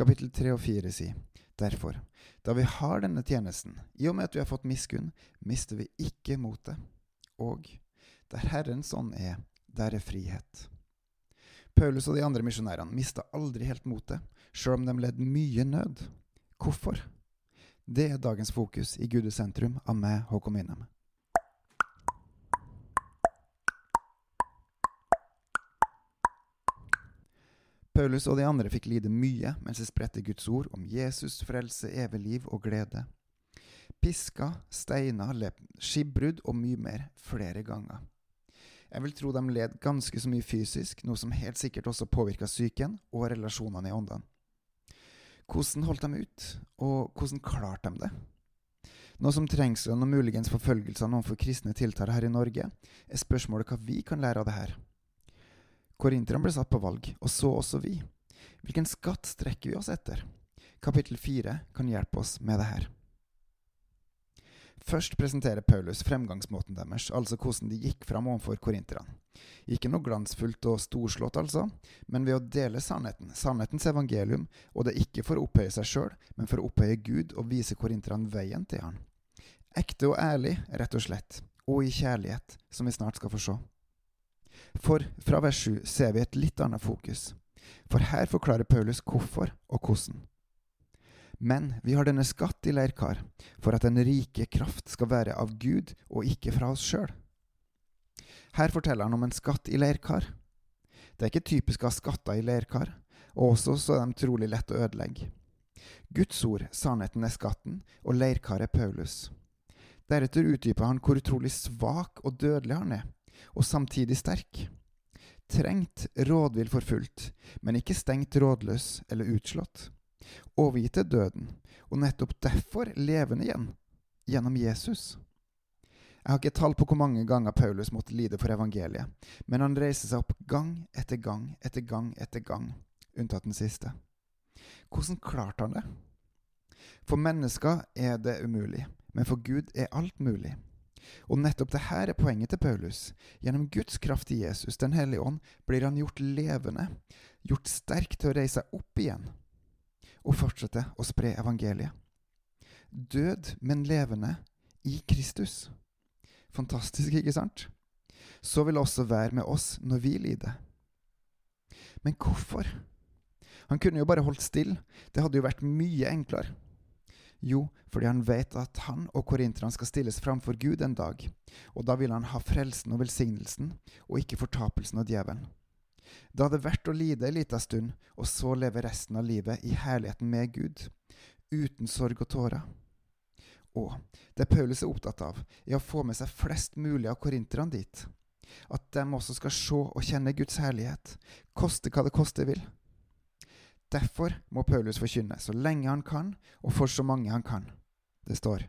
Kapittel 3 og 4 sier derfor, da vi har denne tjenesten, i og med at vi har fått miskunn, mister vi ikke motet. Og der Herrens ånd er, der er frihet. Paulus og de andre misjonærene mista aldri helt motet, sjøl om de led mye nød. Hvorfor? Det er dagens fokus i Gudes sentrum av meg, Håkon Winnem. Paulus og de andre fikk lide mye mens de spredte Guds ord om Jesus, frelse, evig liv og glede. Piska, steiner, skipbrudd og mye mer flere ganger. Jeg vil tro de led ganske så mye fysisk, noe som helt sikkert også påvirka psyken og relasjonene i åndene. Hvordan holdt de ut, og hvordan klarte de det? Nå som trengs og muligens forfølgelsene overfor kristne tiltar her i Norge, er spørsmålet hva vi kan lære av det her. Korinterne ble satt på valg, og så også vi. Hvilken skatt strekker vi oss etter? Kapittel fire kan hjelpe oss med det her. Først presenterer Paulus fremgangsmåten deres, altså hvordan de gikk fram overfor korinterne. Ikke noe glansfullt og storslått, altså, men ved å dele sannheten, sannhetens evangelium, og det ikke for å opphøye seg sjøl, men for å opphøye Gud og vise korinterne veien til Han. Ekte og ærlig, rett og slett, og i kjærlighet, som vi snart skal få se. For fra vers 7 ser vi et litt annet fokus, for her forklarer Paulus hvorfor og hvordan. Men vi har denne skatt i leirkar, for at den rike kraft skal være av Gud og ikke fra oss sjøl. Her forteller han om en skatt i leirkar. Det er ikke typisk ha skatter i leirkar, og også så er de trolig lett å ødelegge. Guds ord, sannheten, er skatten, og leirkar er Paulus. Deretter utdyper han hvor utrolig svak og dødelig han er, og samtidig sterk. Trengt, rådvill forfulgt, men ikke stengt rådløs eller utslått overgitt til døden, og nettopp derfor levende igjen, gjennom Jesus. Jeg har ikke tall på hvor mange ganger Paulus måtte lide for evangeliet, men han reiser seg opp gang etter gang etter gang etter gang, unntatt den siste. Hvordan klarte han det? For mennesker er det umulig, men for Gud er alt mulig. Og nettopp det her er poenget til Paulus. Gjennom Guds kraft i Jesus, Den hellige ånd, blir han gjort levende, gjort sterk til å reise opp igjen og fortsette å spre evangeliet. Død, men levende i Kristus. Fantastisk, ikke sant? Så vil det også være med oss når vi lider. Men hvorfor? Han kunne jo bare holdt stille. Det hadde jo vært mye enklere. Jo, fordi han vet at han og korinterne skal stilles framfor Gud en dag, og da vil han ha frelsen og velsignelsen, og ikke fortapelsen av djevelen. Det hadde vært å lide ei lita stund, og så leve resten av livet i herligheten med Gud, uten sorg og tårer. Og det Paulus er opptatt av, er å få med seg flest mulig av korinterne dit. At de også skal se og kjenne Guds herlighet, koste hva det koste vil. Derfor må Paulus forkynne så lenge han kan, og for så mange han kan. Det står,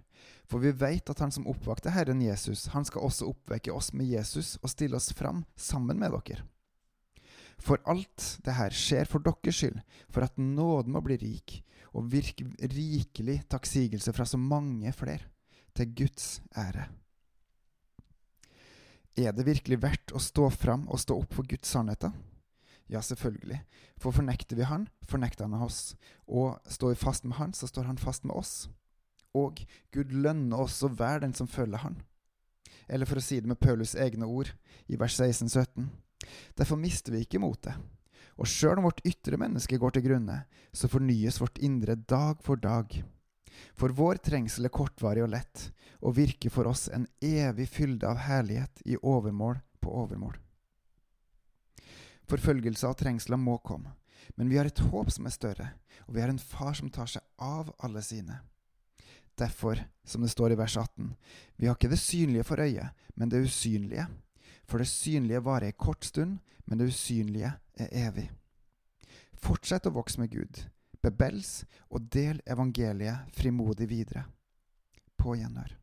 for vi veit at han som oppvakte Herren Jesus, han skal også oppvekke oss med Jesus og stille oss fram sammen med dere. For alt det her skjer for deres skyld, for at nåden må bli rik, og virke rikelig takksigelse fra så mange flere, til Guds ære. Er det virkelig verdt å stå fram og stå opp for Guds sannheter? Ja, selvfølgelig. For fornekter vi Han, fornekter Han oss. Og står vi fast med Han, så står Han fast med oss. Og Gud lønner oss å være den som følger Han. Eller for å si det med Paulus' egne ord i vers 16-17. Derfor mister vi ikke motet. Og sjøl om vårt ytre menneske går til grunne, så fornyes vårt indre dag for dag. For vår trengsel er kortvarig og lett, og virker for oss en evig fylde av herlighet i overmål på overmål. Forfølgelse og trengsler må komme, men vi har et håp som er større, og vi har en far som tar seg av alle sine. Derfor, som det står i vers 18, vi har ikke det synlige for øyet, men det usynlige. For det synlige varer ei kort stund, men det usynlige er evig. Fortsett å vokse med Gud. Bebels og del evangeliet frimodig videre. På gjenhør.